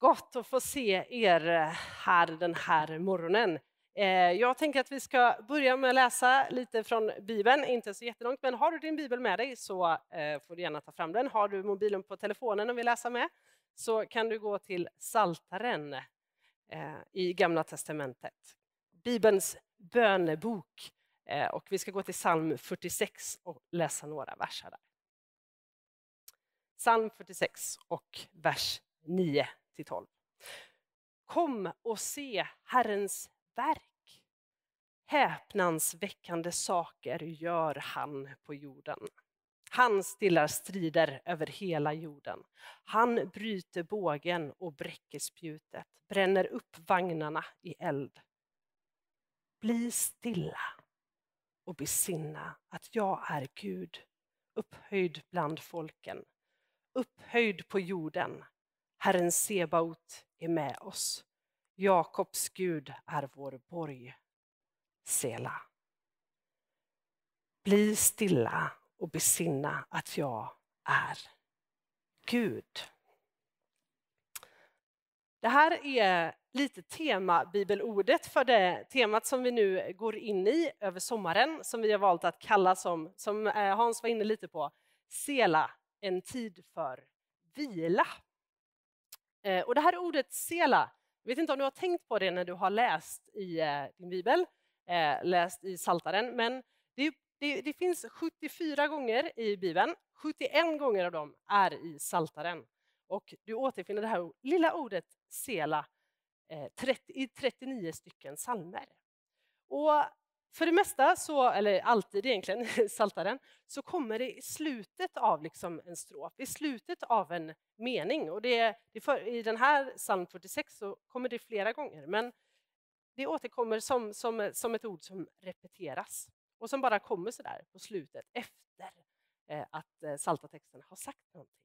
Gott att få se er eh, här den här morgonen. Eh, jag tänker att vi ska börja med att läsa lite från Bibeln, inte så jättelångt, men har du din bibel med dig så eh, får du gärna ta fram den. Har du mobilen på telefonen och vill läsa med så kan du gå till Saltaren i Gamla Testamentet. Bibelns bönebok och vi ska gå till psalm 46 och läsa några verser där. Psalm 46 och vers 9 till 12. Kom och se Herrens verk. Häpnadsväckande saker gör han på jorden. Han stillar strider över hela jorden. Han bryter bågen och bräcker spjutet, bränner upp vagnarna i eld. Bli stilla och besinna att jag är Gud, upphöjd bland folken, upphöjd på jorden. Herren Sebaot är med oss. Jakobs Gud är vår borg. Sela. Bli stilla och besinna att jag är Gud. Det här är lite tema bibelordet för det temat som vi nu går in i över sommaren som vi har valt att kalla som, som eh, Hans var inne lite på, Sela, en tid för vila. Eh, och det här ordet sela, jag vet inte om du har tänkt på det när du har läst i eh, din bibel, eh, läst i Saltaren, men det, det, det, finns 74 gånger i bibeln, 71 gånger av dem är i Saltaren. Och du återfinner det här lilla ordet sela i 39 stycken salmer. Och för det mesta, så, eller alltid egentligen, i Saltaren, så kommer det i slutet av liksom en strof, i slutet av en mening. Och det, det för, I den här psalm 46 så kommer det flera gånger, men det återkommer som, som, som ett ord som repeteras och som bara kommer så där på slutet efter eh, att eh, saltatexten har sagt någonting.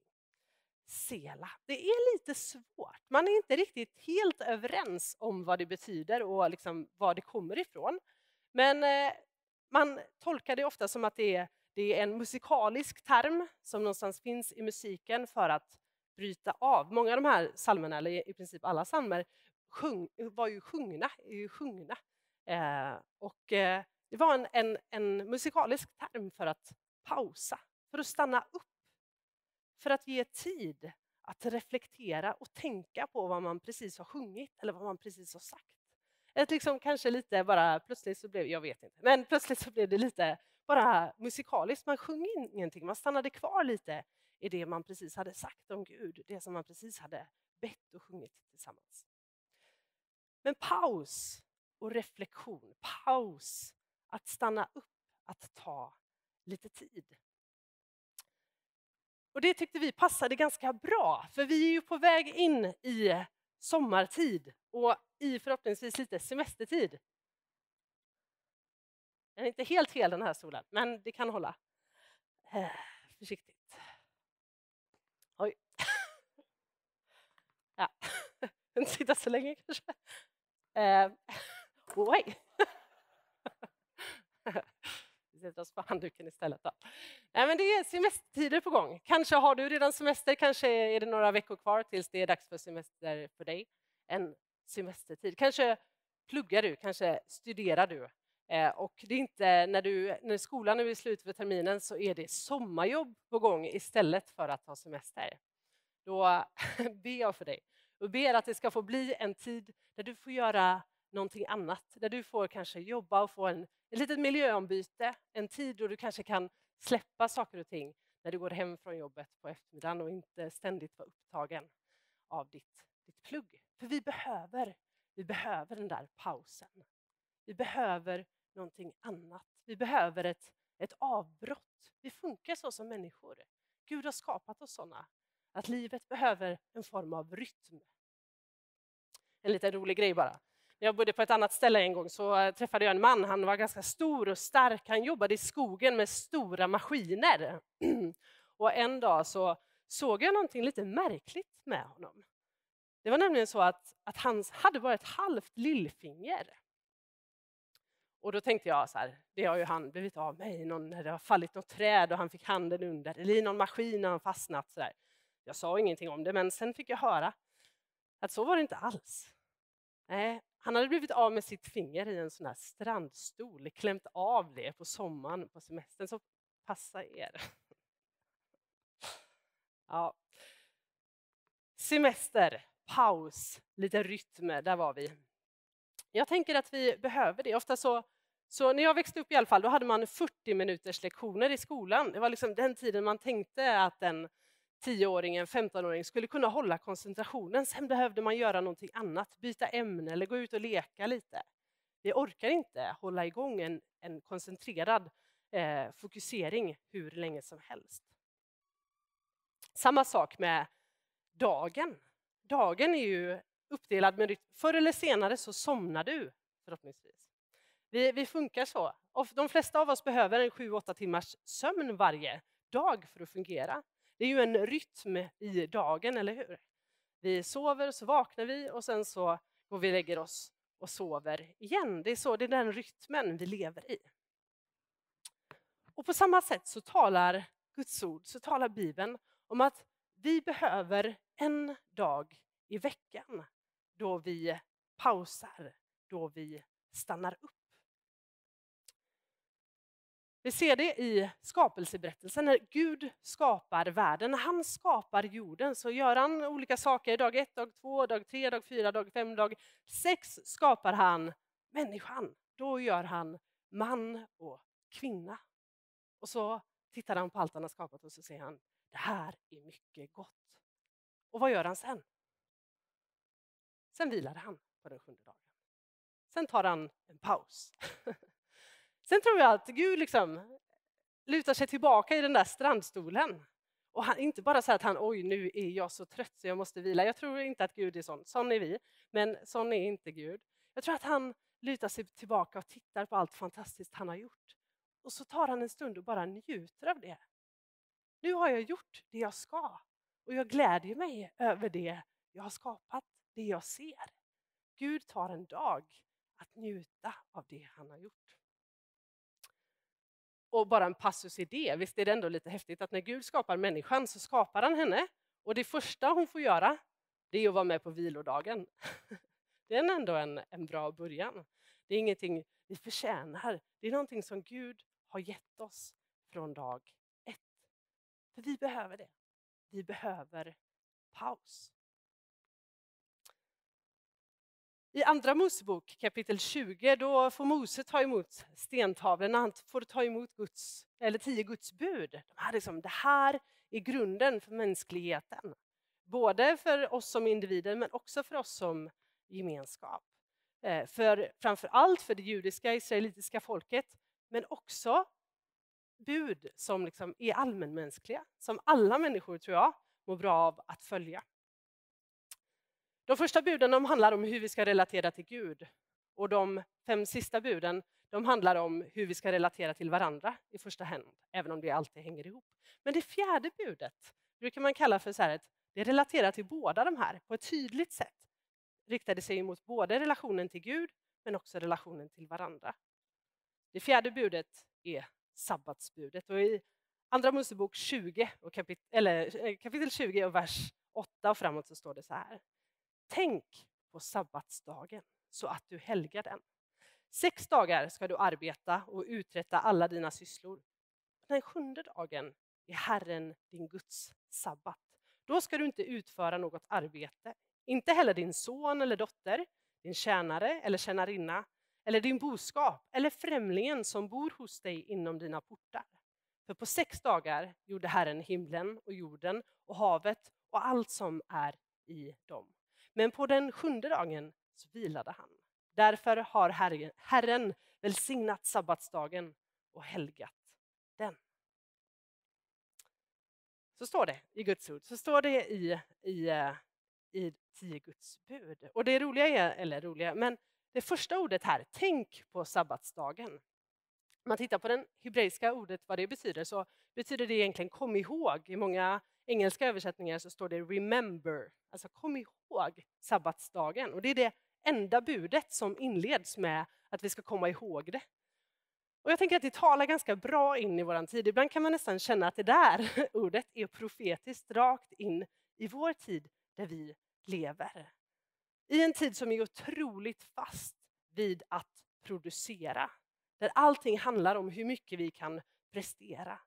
Sela. Det är lite svårt. Man är inte riktigt helt överens om vad det betyder och liksom var det kommer ifrån. Men eh, man tolkar det ofta som att det är, det är en musikalisk term som någonstans finns i musiken för att bryta av. Många av de här psalmerna, eller i princip alla psalmer, sjung, var ju sjungna. Ju sjungna. Eh, och eh, det var en, en, en, musikalisk term för att pausa, för att stanna upp, för att ge tid att reflektera och tänka på vad man precis har sjungit eller vad man precis har sagt. Ett liksom kanske lite bara, plötsligt så blev, jag vet inte, men plötsligt så blev det lite bara musikaliskt. Man sjöng ingenting, man stannade kvar lite i det man precis hade sagt om Gud, det som man precis hade bett och sjungit tillsammans. Men paus och reflektion, paus, att stanna upp, att ta lite tid. Och Det tyckte vi passade ganska bra, för vi är ju på väg in i sommartid och i förhoppningsvis lite semestertid. Den är inte helt hel den här stolen, men det kan hålla. Eh, försiktigt. Oj. ja, inte sitta så länge kanske. Eh, oj. Vi sätter oss på handduken istället. Då. Nej, men det är semestertider på gång. Kanske har du redan semester, kanske är det några veckor kvar tills det är dags för semester för dig. En semestertid. Kanske pluggar du, kanske studerar du. Eh, och det är inte när, du, när skolan är slut för terminen så är det sommarjobb på gång istället för att ha semester. Då ber jag för dig och ber att det ska få bli en tid där du får göra någonting annat, där du får kanske jobba och få en, ett litet miljöombyte, en tid då du kanske kan släppa saker och ting när du går hem från jobbet på eftermiddagen och inte ständigt vara upptagen av ditt, ditt plugg. För vi behöver, vi behöver den där pausen. Vi behöver någonting annat. Vi behöver ett, ett avbrott. Vi funkar så som människor. Gud har skapat oss sådana. Att livet behöver en form av rytm. En liten rolig grej bara. När jag bodde på ett annat ställe en gång så eh, träffade jag en man. Han var ganska stor och stark. Han jobbade i skogen med stora maskiner. Och en dag så såg jag någonting lite märkligt med honom. Det var nämligen så att, att han hade bara ett halvt lillfinger. Och då tänkte jag så här, det har ju han blivit av med i någon, när det har fallit något träd och han fick handen under, eller i någon maskin och han fastnat. Så där. Jag sa ingenting om det, men sen fick jag höra att så var det inte alls. Nej, han hade blivit av med sitt finger i en sån här strandstol, klämt av det på sommaren på semestern, så passa er. Ja. Semester, paus, lite rytm, där var vi. Jag tänker att vi behöver det. Ofta så, så när jag växte upp i alla fall, då hade man 40 minuters lektioner i skolan. Det var liksom den tiden man tänkte att en 10-åring, en 15-åring skulle kunna hålla koncentrationen. Sen behövde man göra någonting annat, byta ämne eller gå ut och leka lite. Vi orkar inte hålla igång en, en koncentrerad eh, fokusering hur länge som helst. Samma sak med dagen. Dagen är ju uppdelad med rytm, Förr eller senare så somnar du förhoppningsvis. Vi, vi funkar så. De flesta av oss behöver en 7-8 timmars sömn varje dag för att fungera. Det är ju en rytm i dagen, eller hur? Vi sover, så vaknar vi och sen så går vi och lägger oss och sover igen. Det är, så, det är den rytmen vi lever i. Och på samma sätt så talar Guds ord, så talar Bibeln om att vi behöver en dag i veckan då vi pausar, då vi stannar upp. Vi ser det i skapelseberättelsen när Gud skapar världen. När han skapar jorden så gör han olika saker. Dag ett, dag två, dag tre, dag fyra, dag fem, dag sex skapar han människan. Då gör han man och kvinna. Och så tittar han på allt han har skapat och så säger han, det här är mycket gott. Och vad gör han sen? Sen vilar han på den sjunde dagen. Sen tar han en paus. Sen tror jag att Gud liksom lutar sig tillbaka i den där strandstolen. Och han, inte bara säger att han, oj nu är jag så trött så jag måste vila. Jag tror inte att Gud är sån, sån är vi, men sån är inte Gud. Jag tror att han lutar sig tillbaka och tittar på allt fantastiskt han har gjort. Och så tar han en stund och bara njuter av det. Nu har jag gjort det jag ska och jag glädjer mig över det jag har skapat, det jag ser. Gud tar en dag att njuta av det han har gjort. Och bara en passus i det, visst är det ändå lite häftigt att när Gud skapar människan så skapar han henne och det första hon får göra det är att vara med på vilodagen. Det är ändå en, en bra början. Det är ingenting vi förtjänar. Det är någonting som Gud har gett oss från dag. För vi behöver det. Vi behöver paus. I Andra Mosebok kapitel 20 då får Mose ta emot stentavlorna, han får ta emot Guds, eller tio Guds bud. De här liksom, det här är grunden för mänskligheten. Både för oss som individer men också för oss som gemenskap. Eh, för, framför allt för det judiska israelitiska folket men också bud som liksom är allmänmänskliga, som alla människor tror jag mår bra av att följa. De första buden de handlar om hur vi ska relatera till Gud och de fem sista buden de handlar om hur vi ska relatera till varandra i första hand, även om det alltid hänger ihop. Men det fjärde budet brukar man kalla för så här, det relaterar till båda de här på ett tydligt sätt. Riktade sig mot både relationen till Gud men också relationen till varandra. Det fjärde budet är sabbatsbudet och i Andra Mosebok 20 och kapit eller, eh, kapitel 20 och vers 8 och framåt så står det så här. Tänk på sabbatsdagen så att du helgar den. Sex dagar ska du arbeta och uträtta alla dina sysslor. Den sjunde dagen är Herren din Guds sabbat. Då ska du inte utföra något arbete, inte heller din son eller dotter, din tjänare eller tjänarinna, eller din boskap eller främlingen som bor hos dig inom dina portar. För på sex dagar gjorde Herren himlen och jorden och havet och allt som är i dem. Men på den sjunde dagen så vilade han. Därför har Herren välsignat sabbatsdagen och helgat den. Så står det i Guds ord, så står det i, i, eh, i tio Guds bud. Och det roliga är, eller roliga, men det första ordet här, tänk på sabbatsdagen. Om man tittar på det hebreiska ordet, vad det betyder, så betyder det egentligen kom ihåg. I många engelska översättningar så står det remember, alltså kom ihåg sabbatsdagen. Och det är det enda budet som inleds med att vi ska komma ihåg det. Och jag tänker att det talar ganska bra in i vår tid. Ibland kan man nästan känna att det där ordet är profetiskt rakt in i vår tid där vi lever. I en tid som är otroligt fast vid att producera. Där allting handlar om hur mycket vi kan prestera.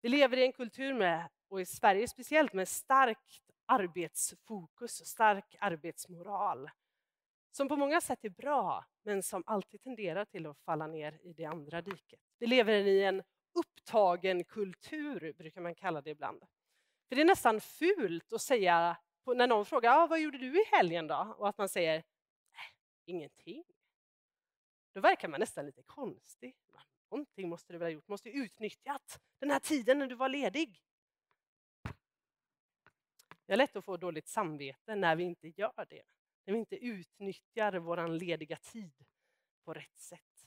Vi lever i en kultur med, och i Sverige speciellt, med starkt arbetsfokus och stark arbetsmoral. Som på många sätt är bra, men som alltid tenderar till att falla ner i det andra diket. Vi lever i en upptagen kultur, brukar man kalla det ibland. För det är nästan fult att säga, när någon frågar ah, vad gjorde du i helgen då? Och att man säger äh, ingenting. Då verkar man nästan lite konstig. Någonting måste du väl ha gjort, måste ju utnyttjat den här tiden när du var ledig. Det är lätt att få dåligt samvete när vi inte gör det. När vi inte utnyttjar vår lediga tid på rätt sätt.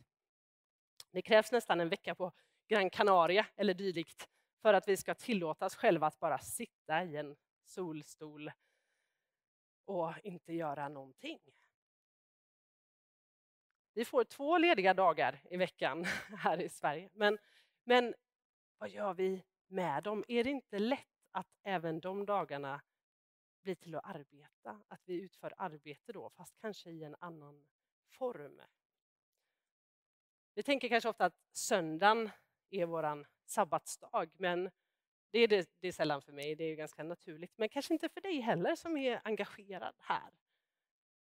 Det krävs nästan en vecka på Gran Canaria eller dylikt för att vi ska tillåta oss själva att bara sitta i en solstol och inte göra någonting. Vi får två lediga dagar i veckan här i Sverige. Men, men vad gör vi med dem? Är det inte lätt att även de dagarna blir till att arbeta? Att vi utför arbete då, fast kanske i en annan form? Vi tänker kanske ofta att söndagen är vår sabbatsdag, men det är, det, det är sällan för mig, det är ganska naturligt. Men kanske inte för dig heller som är engagerad här.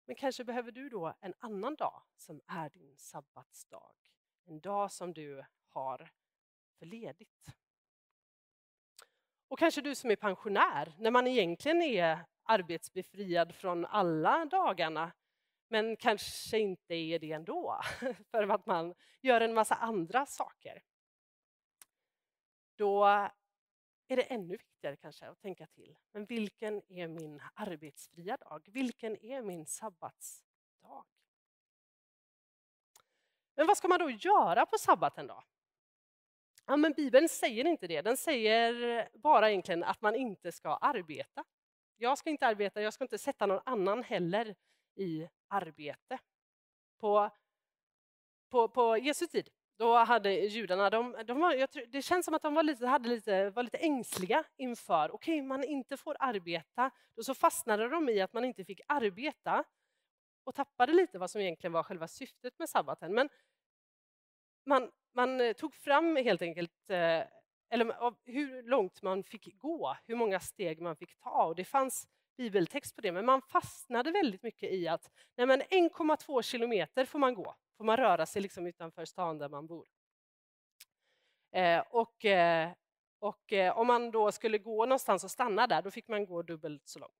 Men kanske behöver du då en annan dag som är din sabbatsdag. En dag som du har för ledigt. Och kanske du som är pensionär, när man egentligen är arbetsbefriad från alla dagarna men kanske inte är det ändå, för att man gör en massa andra saker. Då är det ännu viktigare kanske att tänka till. Men vilken är min arbetsfria dag? Vilken är min sabbatsdag? Men vad ska man då göra på sabbaten då? Ja, men Bibeln säger inte det. Den säger bara egentligen att man inte ska arbeta. Jag ska inte arbeta, jag ska inte sätta någon annan heller i arbete. På, på, på Jesu tid då hade judarna, de, de var, tror, det känns som att de var lite, hade lite, var lite ängsliga inför, okej, okay, man inte får arbeta. Då så fastnade de i att man inte fick arbeta och tappade lite vad som egentligen var själva syftet med sabbaten. Men man, man eh, tog fram helt enkelt eh, eller hur långt man fick gå, hur många steg man fick ta. Och det fanns bibeltext på det, men man fastnade väldigt mycket i att 1,2 kilometer får man gå får man röra sig liksom utanför stan där man bor. Eh, och, eh, och eh, om man då skulle gå någonstans och stanna där, då fick man gå dubbelt så långt.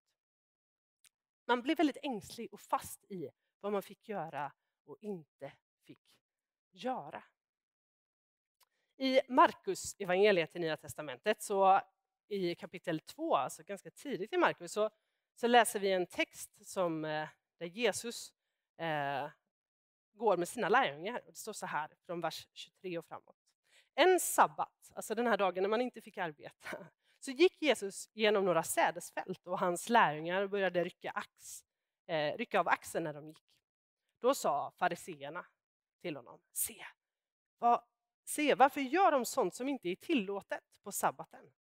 Man blev väldigt ängslig och fast i vad man fick göra och inte fick göra. I Markus evangeliet i Nya Testamentet, så i kapitel 2, alltså ganska tidigt i Markus, så, så läser vi en text som, eh, där Jesus eh, går med sina lärjungar. Det står så här från vers 23 och framåt. En sabbat, alltså den här dagen när man inte fick arbeta, så gick Jesus genom några sädesfält och hans lärjungar började rycka, ax, eh, rycka av axeln när de gick. Då sa fariseerna till honom, se, vad, se, varför gör de sånt som inte är tillåtet på sabbaten?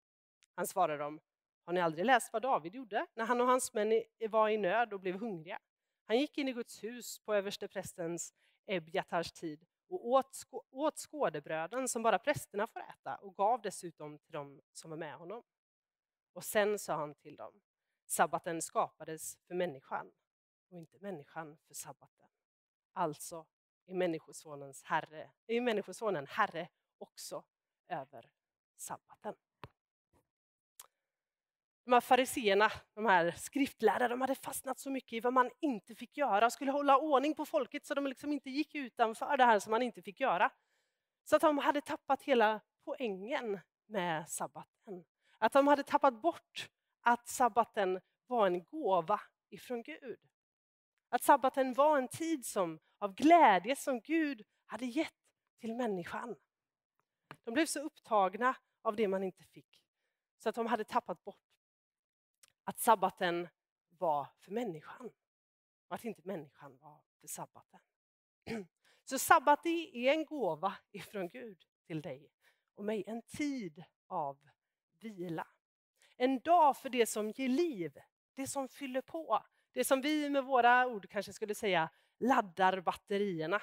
Han svarade dem, har ni aldrig läst vad David gjorde när han och hans män var i nöd och blev hungriga? Han gick in i Guds hus på översteprästens Ebjatars tid och åt, åt skådebröden som bara prästerna får äta och gav dessutom till dem som var med honom. Och sen sa han till dem, sabbaten skapades för människan och inte människan för sabbaten. Alltså är Människosonens herre, är Människosonen herre också över sabbaten. De här fariseerna, de här skriftlärarna, de hade fastnat så mycket i vad man inte fick göra skulle hålla ordning på folket så de liksom inte gick utanför det här som man inte fick göra. Så att de hade tappat hela poängen med sabbaten. Att de hade tappat bort att sabbaten var en gåva ifrån Gud. Att sabbaten var en tid som, av glädje som Gud hade gett till människan. De blev så upptagna av det man inte fick så att de hade tappat bort att sabbaten var för människan och att inte människan var för sabbaten. Så sabbat är en gåva ifrån Gud till dig och mig, en tid av vila. En dag för det som ger liv, det som fyller på, Det som vi med våra ord kanske skulle säga laddar batterierna.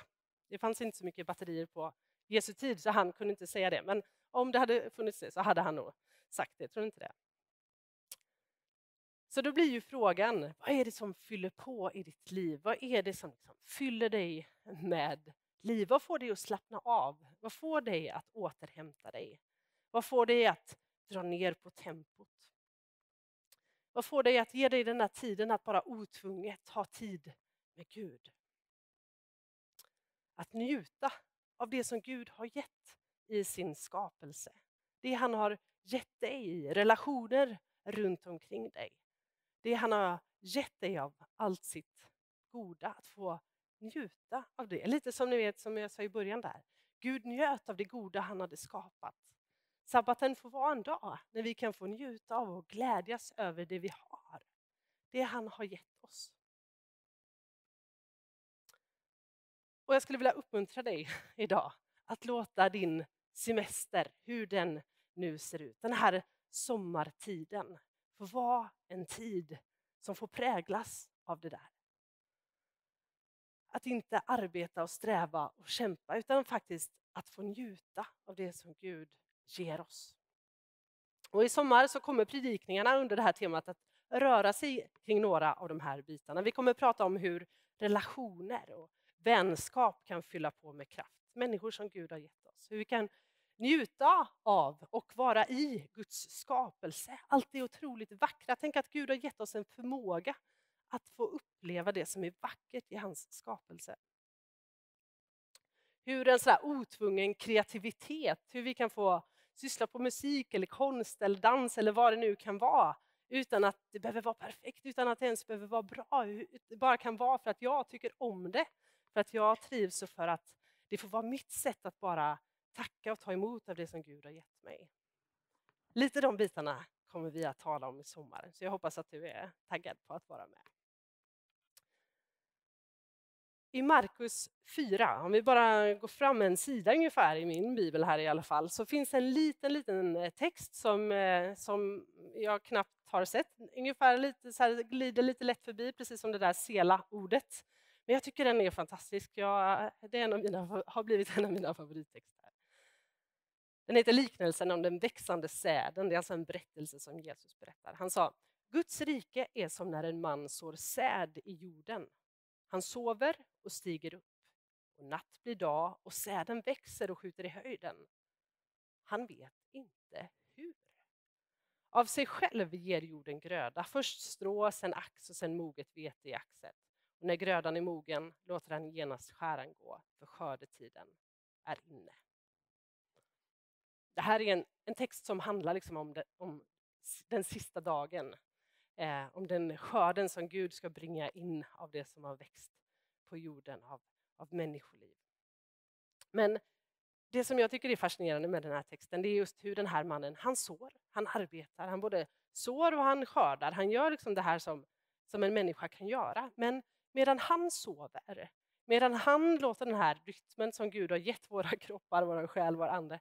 Det fanns inte så mycket batterier på Jesu tid så han kunde inte säga det. Men om det hade funnits det så hade han nog sagt det, tror inte det? Så då blir ju frågan, vad är det som fyller på i ditt liv? Vad är det som liksom fyller dig med liv? Vad får dig att slappna av? Vad får dig att återhämta dig? Vad får dig att dra ner på tempot? Vad får dig att ge dig den här tiden att bara otvunget ha tid med Gud? Att njuta av det som Gud har gett i sin skapelse. Det han har gett dig i relationer runt omkring dig. Det han har gett dig av allt sitt goda, att få njuta av det. Lite som ni vet, som jag sa i början där. Gud njöt av det goda han hade skapat. Sabbaten får vara en dag när vi kan få njuta av och glädjas över det vi har. Det han har gett oss. Och jag skulle vilja uppmuntra dig idag att låta din semester, hur den nu ser ut, den här sommartiden, få vara en tid som får präglas av det där. Att inte arbeta och sträva och kämpa utan faktiskt att få njuta av det som Gud ger oss. Och I sommar så kommer predikningarna under det här temat att röra sig kring några av de här bitarna. Vi kommer att prata om hur relationer och vänskap kan fylla på med kraft. Människor som Gud har gett oss. Hur vi kan njuta av och vara i Guds skapelse. Allt det otroligt vackra. Tänk att Gud har gett oss en förmåga att få uppleva det som är vackert i hans skapelse. Hur en sån otvungen kreativitet, hur vi kan få syssla på musik eller konst eller dans eller vad det nu kan vara utan att det behöver vara perfekt, utan att det ens behöver vara bra. Det bara kan vara för att jag tycker om det, för att jag trivs och för att det får vara mitt sätt att bara tacka och ta emot av det som Gud har gett mig. Lite de bitarna kommer vi att tala om i sommar, så jag hoppas att du är taggad på att vara med. I Markus 4, om vi bara går fram en sida ungefär i min bibel här i alla fall, så finns en liten, liten eh, text som, eh, som jag knappt har sett. Ungefär lite, så här, glider lite lätt förbi, precis som det där sela-ordet. Men jag tycker den är fantastisk. Jag, det är en av mina, har blivit en av mina favorittexter. Den heter Liknelsen om den växande säden. Det är alltså en berättelse som Jesus berättar. Han sa, Guds rike är som när en man sår säd i jorden. Han sover och stiger upp. Och natt blir dag och säden växer och skjuter i höjden. Han vet inte hur. Av sig själv ger jorden gröda, först strå, sen ax och sen moget vete i axet. Och när grödan är mogen låter han genast skäran gå, för skördetiden är inne. Det här är en, en text som handlar liksom om, det, om den sista dagen. Eh, om den skörden som Gud ska bringa in av det som har växt på jorden av, av människoliv. Men det som jag tycker är fascinerande med den här texten det är just hur den här mannen, han sår, han arbetar, han både sår och han skördar. Han gör liksom det här som, som en människa kan göra. Men medan han sover, medan han låter den här rytmen som Gud har gett våra kroppar, vår själ, vår ande.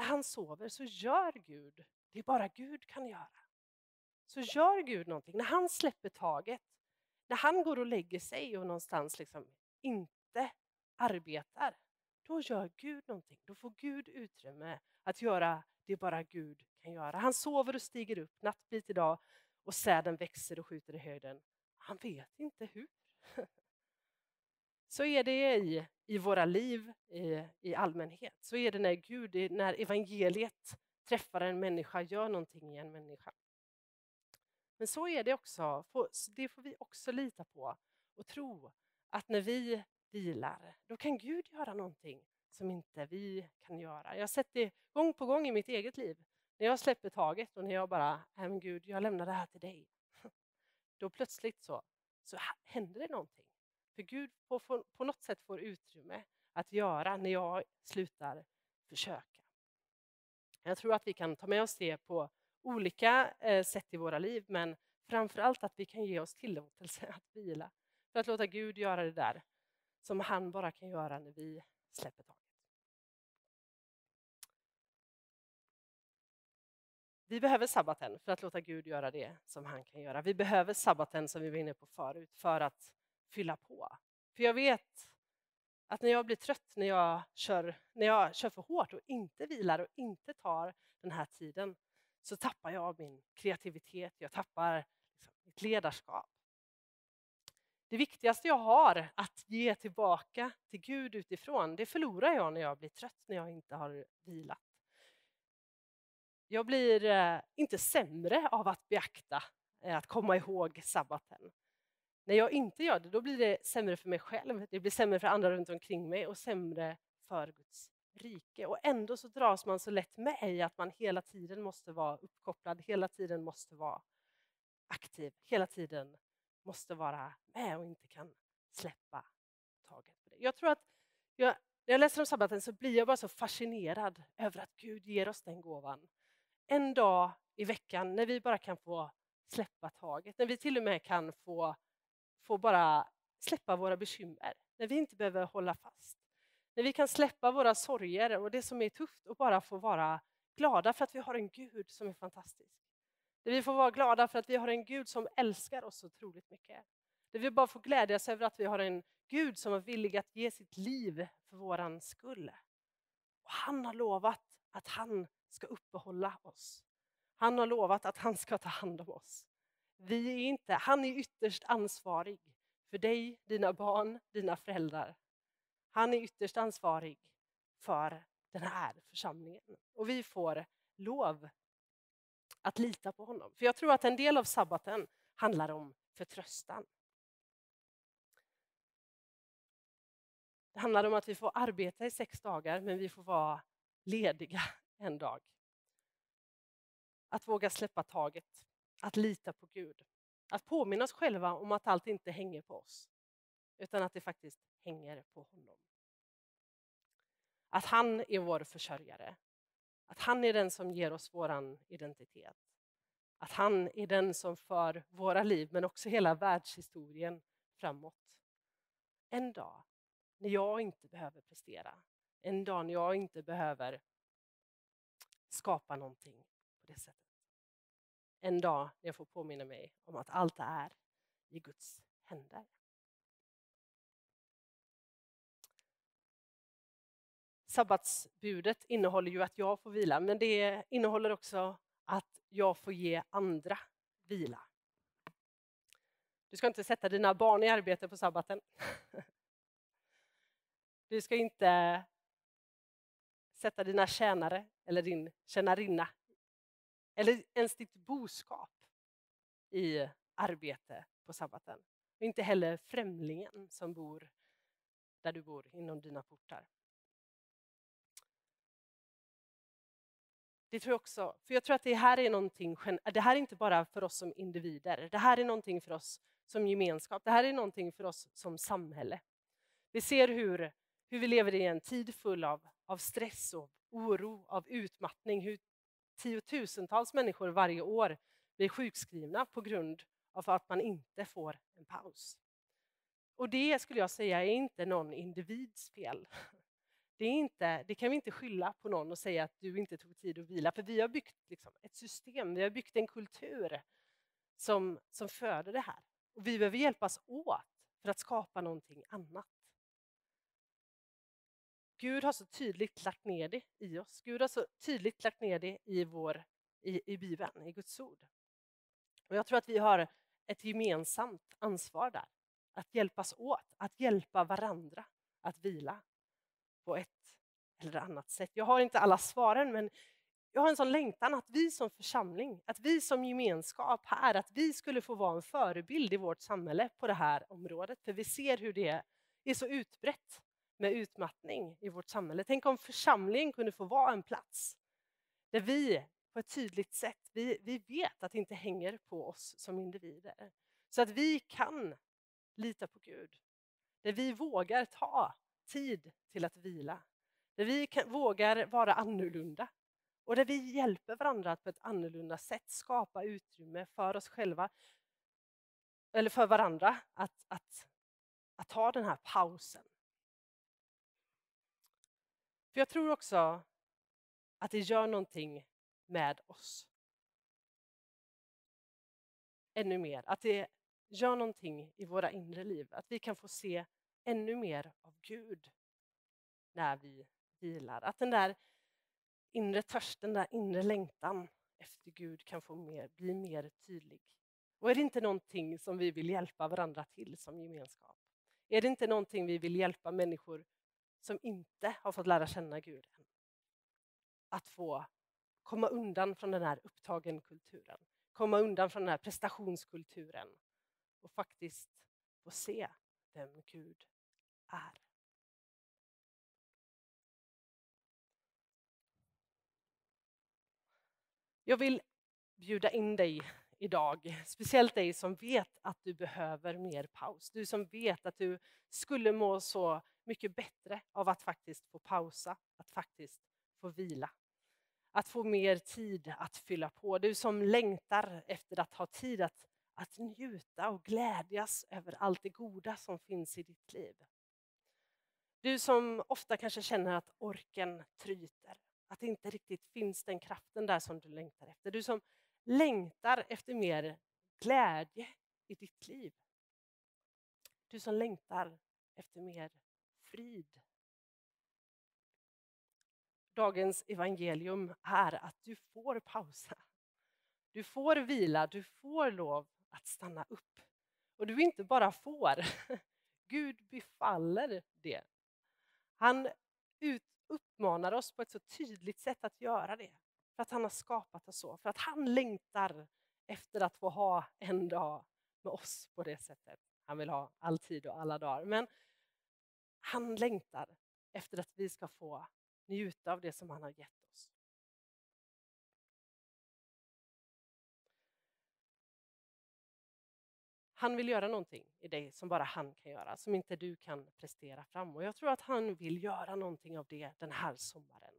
När han sover så gör Gud det bara Gud kan göra. Så gör Gud någonting. När han släpper taget, när han går och lägger sig och någonstans liksom inte arbetar, då gör Gud någonting. Då får Gud utrymme att göra det bara Gud kan göra. Han sover och stiger upp natt idag och säden växer och skjuter i höjden. Han vet inte hur. Så är det i, i våra liv i, i allmänhet. Så är det när Gud, när evangeliet träffar en människa, gör någonting i en människa. Men så är det också, det får vi också lita på och tro att när vi vilar, då kan Gud göra någonting som inte vi kan göra. Jag har sett det gång på gång i mitt eget liv. När jag släpper taget och när jag bara, men Gud, jag lämnar det här till dig. Då plötsligt så, så händer det någonting. För Gud på, på något sätt får utrymme att göra när jag slutar försöka. Jag tror att vi kan ta med oss det på olika eh, sätt i våra liv, men framför allt att vi kan ge oss tillåtelse att vila. För att låta Gud göra det där som han bara kan göra när vi släpper taget. vi behöver sabbaten för att låta Gud göra det som han kan göra. Vi behöver sabbaten som vi var inne på förut för att fylla på. För jag vet att när jag blir trött, när jag kör, när jag kör för hårt och inte vilar och inte tar den här tiden så tappar jag min kreativitet, jag tappar liksom mitt ledarskap. Det viktigaste jag har att ge tillbaka till Gud utifrån, det förlorar jag när jag blir trött, när jag inte har vilat. Jag blir eh, inte sämre av att beakta, eh, att komma ihåg sabbaten. När jag inte gör det, då blir det sämre för mig själv, det blir sämre för andra runt omkring mig och sämre för Guds rike. Och ändå så dras man så lätt med i att man hela tiden måste vara uppkopplad, hela tiden måste vara aktiv, hela tiden måste vara med och inte kan släppa taget på det. Jag tror att jag, när jag läser om sabbaten så blir jag bara så fascinerad över att Gud ger oss den gåvan. En dag i veckan när vi bara kan få släppa taget, när vi till och med kan få, få bara släppa våra bekymmer, när vi inte behöver hålla fast. När vi kan släppa våra sorger och det som är tufft och bara få vara glada för att vi har en Gud som är fantastisk. Där vi får vara glada för att vi har en Gud som älskar oss så otroligt mycket. Där vi bara får glädjas över att vi har en Gud som är villig att ge sitt liv för våran skull. Och han har lovat att han ska uppehålla oss. Han har lovat att han ska ta hand om oss. Vi är inte, han är ytterst ansvarig för dig, dina barn, dina föräldrar. Han är ytterst ansvarig för den här församlingen. Och vi får lov att lita på honom. För jag tror att en del av sabbaten handlar om förtröstan. Det handlar om att vi får arbeta i sex dagar, men vi får vara lediga en dag. Att våga släppa taget, att lita på Gud. Att påminna oss själva om att allt inte hänger på oss, utan att det faktiskt hänger på honom. Att han är vår försörjare, att han är den som ger oss vår identitet. Att han är den som för våra liv, men också hela världshistorien framåt. En dag när jag inte behöver prestera. En dag när jag inte behöver skapa någonting på det sättet. En dag när jag får påminna mig om att allt är i Guds händer. Sabbatsbudet innehåller ju att jag får vila, men det innehåller också att jag får ge andra vila. Du ska inte sätta dina barn i arbete på sabbaten. Du ska inte sätta dina tjänare eller din tjänarinna eller ens ditt boskap i arbete på sabbaten. inte heller främlingen som bor där du bor inom dina portar. Det tror jag också, för jag tror att det här är någonting, det här är inte bara för oss som individer, det här är någonting för oss som gemenskap, det här är någonting för oss som samhälle. Vi ser hur, hur vi lever i en tid full av, av stress, och oro, av utmattning, hur tiotusentals människor varje år blir sjukskrivna på grund av att man inte får en paus. Och det skulle jag säga är inte någon individs fel. Det, är inte, det kan vi inte skylla på någon och säga att du inte tog tid att vila, för vi har byggt liksom ett system, vi har byggt en kultur som, som föder det här. Och vi behöver hjälpas åt för att skapa någonting annat. Gud har så tydligt lagt ner det i oss. Gud har så tydligt lagt ner det i, vår, i, i Bibeln, i Guds ord. Och jag tror att vi har ett gemensamt ansvar där. Att hjälpas åt, att hjälpa varandra att vila på ett eller annat sätt. Jag har inte alla svaren, men jag har en sån längtan att vi som församling, att vi som gemenskap här, att vi skulle få vara en förebild i vårt samhälle på det här området. För vi ser hur det är så utbrett med utmattning i vårt samhälle. Tänk om församlingen kunde få vara en plats där vi på ett tydligt sätt, vi, vi vet att det inte hänger på oss som individer. Så att vi kan lita på Gud. Där vi vågar ta tid till att vila. Där vi kan, vågar vara annorlunda och där vi hjälper varandra att på ett annorlunda sätt skapa utrymme för oss själva eller för varandra att, att, att ta den här pausen. För jag tror också att det gör någonting med oss ännu mer. Att det gör någonting i våra inre liv. Att vi kan få se ännu mer av Gud när vi vilar. Att den där inre törsten, den där inre längtan efter Gud kan få mer, bli mer tydlig. Och är det inte någonting som vi vill hjälpa varandra till som gemenskap? Är det inte någonting vi vill hjälpa människor som inte har fått lära känna Gud än? Att få komma undan från den här upptagen kulturen, komma undan från den här prestationskulturen och faktiskt få se vem Gud är. Jag vill bjuda in dig idag, speciellt dig som vet att du behöver mer paus. Du som vet att du skulle må så mycket bättre av att faktiskt få pausa, att faktiskt få vila. Att få mer tid att fylla på. Du som längtar efter att ha tid att, att njuta och glädjas över allt det goda som finns i ditt liv. Du som ofta kanske känner att orken tryter, att det inte riktigt finns den kraften där som du längtar efter. Du som längtar efter mer glädje i ditt liv. Du som längtar efter mer frid. Dagens evangelium är att du får pausa. Du får vila, du får lov att stanna upp. Och du inte bara får, Gud befaller det. Han uppmanar oss på ett så tydligt sätt att göra det. För att han har skapat oss så, för att han längtar efter att få ha en dag med oss på det sättet. Han vill ha all tid och alla dagar. Men han längtar efter att vi ska få njuta av det som han har gett oss. Han vill göra någonting i dig som bara han kan göra, som inte du kan prestera fram. Och jag tror att han vill göra någonting av det den här sommaren.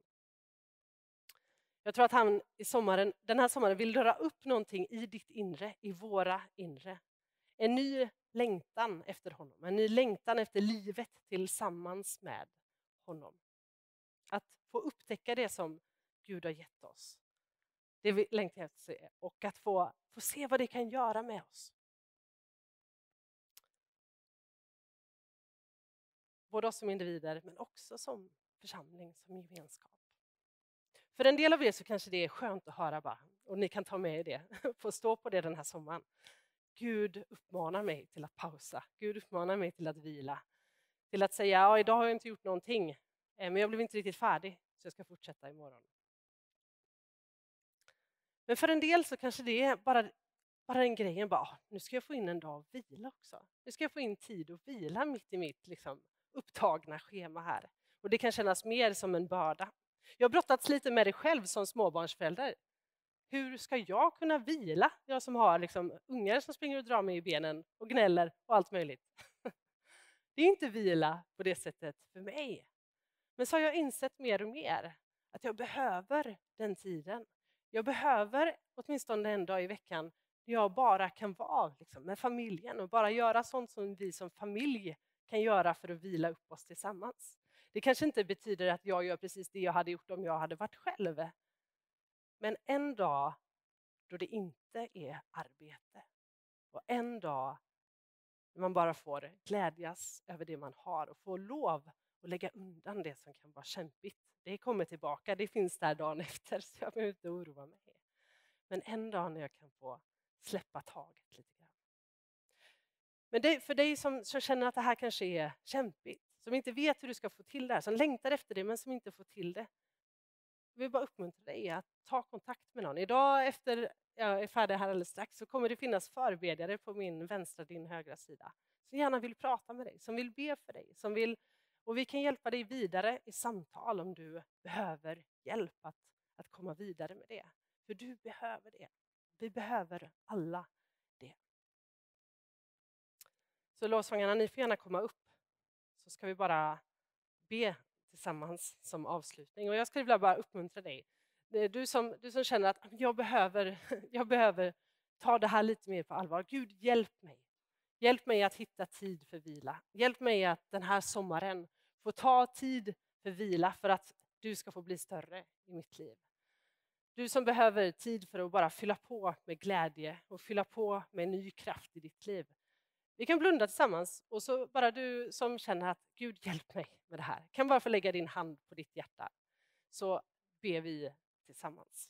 Jag tror att han i sommaren, den här sommaren vill röra upp någonting i ditt inre, i våra inre. En ny längtan efter honom, en ny längtan efter livet tillsammans med honom. Att få upptäcka det som Gud har gett oss. Det vi längtar efter och att få, få se vad det kan göra med oss. Både oss som individer men också som församling, som gemenskap. För en del av er så kanske det är skönt att höra bara, och ni kan ta med er det, få stå på det den här sommaren. Gud uppmanar mig till att pausa, Gud uppmanar mig till att vila. Till att säga, ja idag har jag inte gjort någonting, eh, men jag blev inte riktigt färdig, så jag ska fortsätta imorgon. Men för en del så kanske det är bara, bara den grejen, bara, ah, nu ska jag få in en dag av vila också. Nu ska jag få in tid att vila mitt i mitt liksom, upptagna schema här. Och det kan kännas mer som en börda. Jag har brottats lite med det själv som småbarnsförälder. Hur ska jag kunna vila, jag som har liksom ungar som springer och drar mig i benen och gnäller och allt möjligt? Det är inte vila på det sättet för mig. Men så har jag insett mer och mer att jag behöver den tiden. Jag behöver åtminstone en dag i veckan när jag bara kan vara liksom, med familjen och bara göra sånt som vi som familj kan göra för att vila upp oss tillsammans. Det kanske inte betyder att jag gör precis det jag hade gjort om jag hade varit själv. Men en dag då det inte är arbete och en dag när man bara får glädjas över det man har och få lov att lägga undan det som kan vara kämpigt. Det kommer tillbaka, det finns där dagen efter så jag behöver inte oroa mig. Men en dag när jag kan få släppa taget lite grann. Men det, för dig som, som känner att det här kanske är kämpigt, som inte vet hur du ska få till det här, som längtar efter det men som inte får till det. Jag vill bara uppmuntra dig att ta kontakt med någon. Idag efter jag är färdig här alldeles strax så kommer det finnas förberedare på min vänstra, din högra sida som gärna vill prata med dig, som vill be för dig, som vill och vi kan hjälpa dig vidare i samtal om du behöver hjälp att, att komma vidare med det. För du behöver det. Vi behöver alla det. Så lovsångarna, ni får gärna komma upp så ska vi bara be tillsammans som avslutning. Och jag skulle vilja bara uppmuntra dig. Du som, du som känner att ah, jag behöver, jag behöver ta det här lite mer på allvar. Gud, hjälp mig. Hjälp mig att hitta tid för vila. Hjälp mig att den här sommaren få ta tid för vila för att du ska få bli större i mitt liv. Du som behöver tid för att bara fylla på med glädje och fylla på med ny kraft i ditt liv. Vi kan blunda tillsammans och så bara du som känner att Gud hjälp mig med det här, kan bara få lägga din hand på ditt hjärta. Så ber vi tillsammans.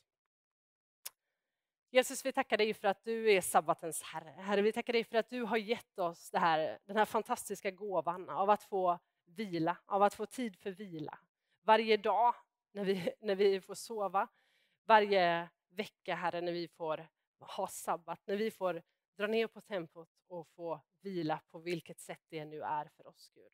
Jesus, vi tackar dig för att du är sabbatens Herre. Herre, vi tackar dig för att du har gett oss det här, den här fantastiska gåvan av att få vila, av att få tid för vila. Varje dag när vi, när vi får sova, varje vecka, Herre, när vi får ha sabbat, när vi får dra ner på tempot och få vila på vilket sätt det nu är för oss, Gud.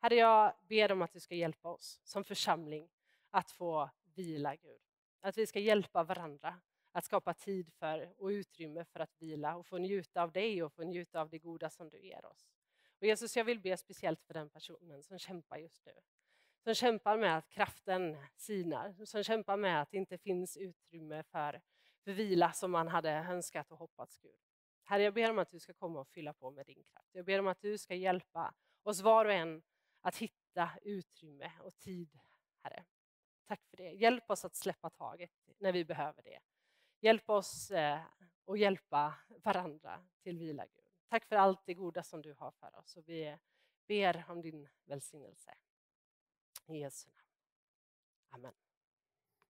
Herre, jag ber om att du ska hjälpa oss som församling att få vila, Gud. Att vi ska hjälpa varandra att skapa tid för och utrymme för att vila och få njuta av dig och få njuta av det goda som du ger oss. Och Jesus, jag vill be speciellt för den personen som kämpar just nu. Som kämpar med att kraften sinar, som kämpar med att det inte finns utrymme för, för vila som man hade önskat och hoppats, Gud. Herre, jag ber om att du ska komma och fylla på med din kraft. Jag ber om att du ska hjälpa oss var och en att hitta utrymme och tid, Herre. Tack för det. Hjälp oss att släppa taget när vi behöver det. Hjälp oss eh, att och hjälpa varandra till vila, Gud. Tack för allt det goda som du har för oss och vi ber om din välsignelse. I Jesu namn. Amen.